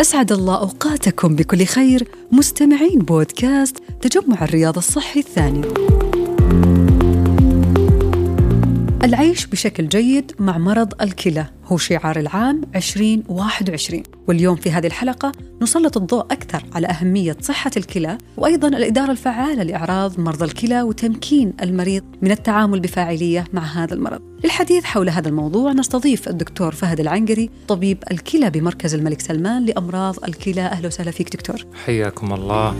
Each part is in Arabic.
أسعد الله أوقاتكم بكل خير مستمعين بودكاست تجمع الرياض الصحي الثاني. العيش بشكل جيد مع مرض الكلى هو شعار العام 2021 واليوم في هذه الحلقة نسلط الضوء أكثر على أهمية صحة الكلى وأيضا الإدارة الفعالة لأعراض مرضى الكلى وتمكين المريض من التعامل بفاعلية مع هذا المرض. للحديث حول هذا الموضوع نستضيف الدكتور فهد العنقري طبيب الكلى بمركز الملك سلمان لأمراض الكلى. أهلا وسهلا فيك دكتور. حياكم الله.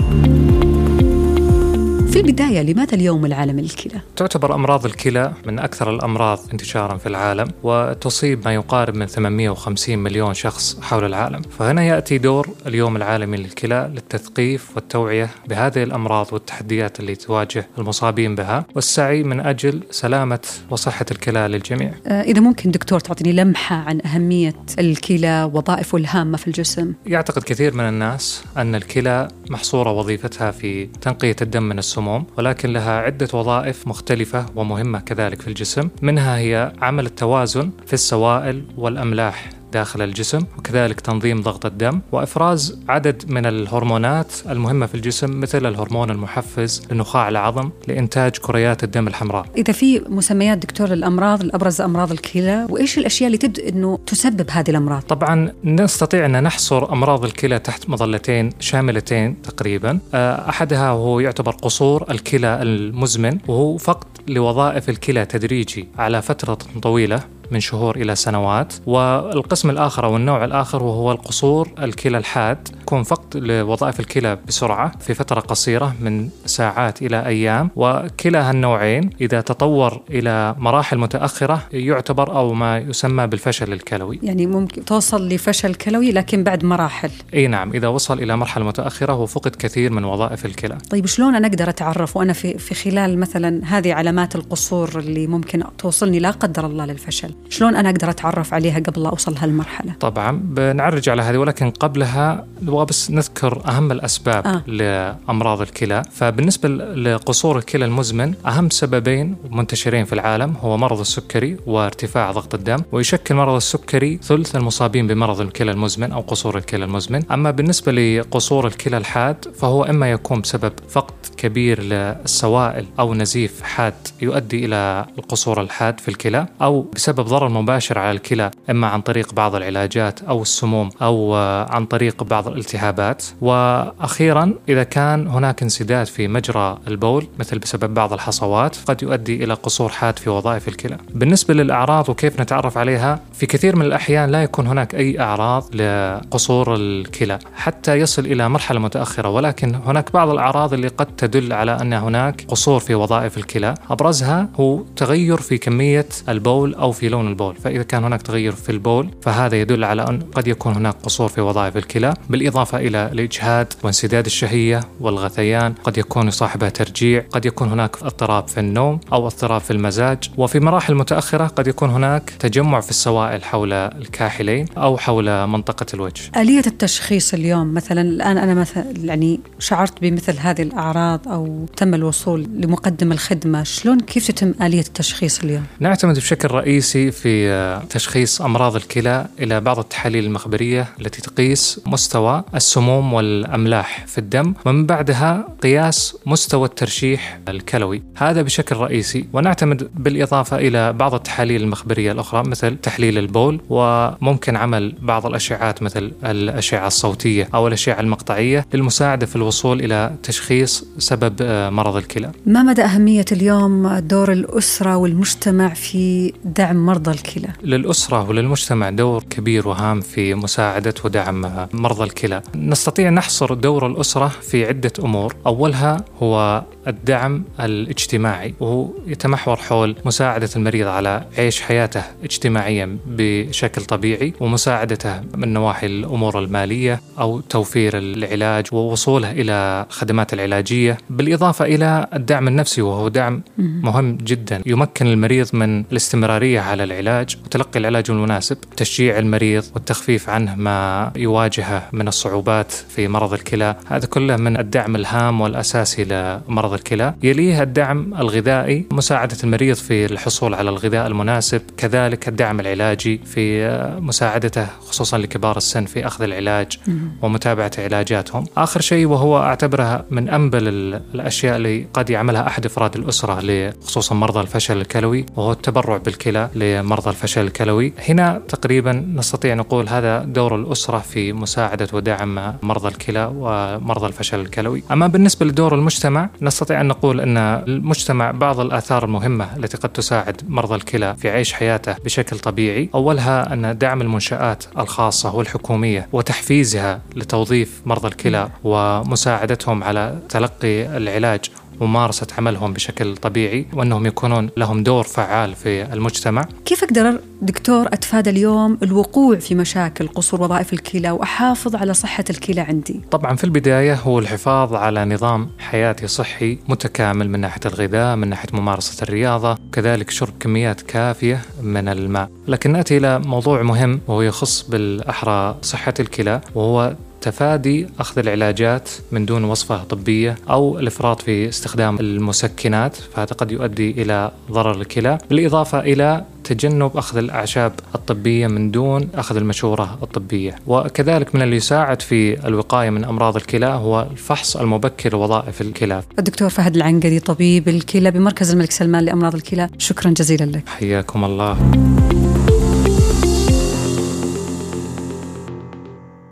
في البداية لماذا اليوم العالمي للكلى؟ تعتبر أمراض الكلى من أكثر الأمراض انتشارا في العالم وتصيب ما يقارب من 850 مليون شخص حول العالم. فهنا يأتي دور اليوم العالمي للكلى للتثقيف والتوعية بهذه الأمراض والتحديات اللي تواجه المصابين بها والسعي من أجل سلامة وصحة الكلى للجميع. آه، إذا ممكن دكتور تعطيني لمحة عن أهمية الكلى وظائفه الهامة في الجسم؟ يعتقد كثير من الناس أن الكلى محصورة وظيفتها في تنقية الدم من السموم. السموم ولكن لها عدة وظائف مختلفة ومهمة كذلك في الجسم. منها هي عمل التوازن في السوائل والأملاح. داخل الجسم وكذلك تنظيم ضغط الدم وإفراز عدد من الهرمونات المهمة في الجسم مثل الهرمون المحفز لنخاع العظم لإنتاج كريات الدم الحمراء. إذا في مسميات دكتور للأمراض الأبرز أمراض الكلى وإيش الأشياء اللي تبدو إنه تسبب هذه الأمراض؟ طبعا نستطيع أن نحصر أمراض الكلى تحت مظلتين شاملتين تقريبا آه، أحدها هو يعتبر قصور الكلى المزمن وهو فقد لوظائف الكلى تدريجي على فترة طويلة من شهور إلى سنوات. والقسم الآخر أو النوع الآخر وهو القصور الكلى الحاد. يكون فقط لوظائف الكلى بسرعة في فترة قصيرة من ساعات إلى أيام. وكلا هالنوعين إذا تطور إلى مراحل متأخرة يعتبر أو ما يسمى بالفشل الكلوي. يعني ممكن توصل لفشل كلوي لكن بعد مراحل. أي نعم إذا وصل إلى مرحلة متأخرة وفقد كثير من وظائف الكلى. طيب شلون أنا أقدر أتعرف وأنا في, في خلال مثلا هذه علامات القصور اللي ممكن توصلني لا قدر الله للفشل؟ شلون أنا أقدر أتعرف عليها قبل لا أوصل هالمرحلة؟ طبعا بنعرج على هذه ولكن قبلها نبغى بس نذكر أهم الأسباب آه. لأمراض الكلى. فبالنسبة لقصور الكلى المزمن أهم سببين منتشرين في العالم هو مرض السكري وارتفاع ضغط الدم ويشكل مرض السكري ثلث المصابين بمرض الكلى المزمن أو قصور الكلى المزمن. أما بالنسبة لقصور الكلى الحاد فهو إما يكون بسبب فقد كبير للسوائل أو نزيف حاد يؤدي إلى القصور الحاد في الكلى أو بسبب ضرر مباشر على الكلى إما عن طريق بعض العلاجات أو السموم أو عن طريق بعض الالتهابات. وأخيرا إذا كان هناك انسداد في مجرى البول مثل بسبب بعض الحصوات قد يؤدي إلى قصور حاد في وظائف الكلى. بالنسبة للأعراض وكيف نتعرف عليها في كثير من الأحيان لا يكون هناك أي أعراض لقصور الكلى حتى يصل إلى مرحلة متأخرة. ولكن هناك بعض الأعراض اللي قد تدل على أن هناك قصور في وظائف الكلى. أبرزها هو تغير في كمية البول أو في لون البول. فإذا كان هناك تغير في البول فهذا يدل على أن قد يكون هناك قصور في وظائف الكلى بالإضافة إلى الإجهاد وانسداد الشهية والغثيان. قد يكون يصاحبها ترجيع قد يكون هناك اضطراب في النوم أو اضطراب في المزاج. وفي مراحل متأخرة قد يكون هناك تجمع في السوائل حول الكاحلين أو حول منطقة الوجه. آلية التشخيص اليوم مثلا الآن أنا مثلا يعني شعرت بمثل هذه الأعراض أو تم الوصول لمقدم الخدمة. شلون كيف تتم آلية التشخيص اليوم؟ نعتمد بشكل رئيسي في تشخيص أمراض الكلى إلى بعض التحاليل المخبرية التي تقيس مستوى السموم والأملاح في الدم ومن بعدها قياس مستوى الترشيح الكلوي هذا بشكل رئيسي ونعتمد بالإضافة إلى بعض التحاليل المخبرية الأخرى مثل تحليل البول وممكن عمل بعض الأشعات مثل الأشعة الصوتية أو الأشعة المقطعية للمساعدة في الوصول إلى تشخيص سبب مرض الكلى. ما مدى أهمية اليوم دور الأسرة والمجتمع في دعم مرضى الكلى. للأسرة وللمجتمع دور كبير وهام في مساعدة ودعم مرضى الكلى. نستطيع نحصر دور الأسرة في عدة أمور. أولها هو الدعم الاجتماعي وهو يتمحور حول مساعدة المريض على عيش حياته اجتماعيا بشكل طبيعي ومساعدته من نواحي الأمور المالية أو توفير العلاج ووصوله إلى الخدمات العلاجية. بالإضافة إلى الدعم النفسي وهو دعم مهم جدا يمكن المريض من الاستمرارية على على العلاج وتلقي العلاج المناسب تشجيع المريض والتخفيف عنه ما يواجهه من الصعوبات في مرض الكلى. هذا كله من الدعم الهام والأساسي لمرض الكلى. يليه الدعم الغذائي مساعدة المريض في الحصول على الغذاء المناسب كذلك الدعم العلاجي في مساعدته خصوصا لكبار السن في أخذ العلاج ومتابعة علاجاتهم. آخر شيء وهو أعتبرها من أنبل الأشياء اللي قد يعملها أحد أفراد الأسرة خصوصا مرضى الفشل الكلوي وهو التبرع بالكلى لمرضى الفشل الكلوي. هنا تقريبا نستطيع نقول هذا دور الأسرة في مساعدة ودعم مرضى الكلى ومرضى الفشل الكلوي. أما بالنسبة لدور المجتمع نستطيع أن نقول أن المجتمع بعض الآثار المهمة التي قد تساعد مرضى الكلى في عيش حياته بشكل طبيعي. أولها أن دعم المنشآت الخاصة والحكومية وتحفيزها لتوظيف مرضى الكلى ومساعدتهم على تلقي العلاج ممارسة عملهم بشكل طبيعي وأنهم يكونون لهم دور فعال في المجتمع. كيف أقدر دكتور أتفادى اليوم الوقوع في مشاكل قصور وظائف الكلى وأحافظ على صحة الكلى عندي؟ طبعا في البداية هو الحفاظ على نظام حياتي صحي متكامل من ناحية الغذاء من ناحية ممارسة الرياضة كذلك شرب كميات كافية من الماء. لكن نأتي إلى موضوع مهم وهو يخص بالأحرى صحة الكلى وهو تفادي أخذ العلاجات من دون وصفة طبية أو الإفراط في استخدام المسكنات فهذا قد يؤدي إلى ضرر الكلى. بالإضافة إلى تجنب أخذ الأعشاب الطبية من دون أخذ المشورة الطبية. وكذلك من اللي يساعد في الوقاية من أمراض الكلى هو الفحص المبكر لوظائف الكلى. الدكتور فهد العنقري طبيب الكلى بمركز الملك سلمان لأمراض الكلى شكرا جزيلا لك. حياكم الله.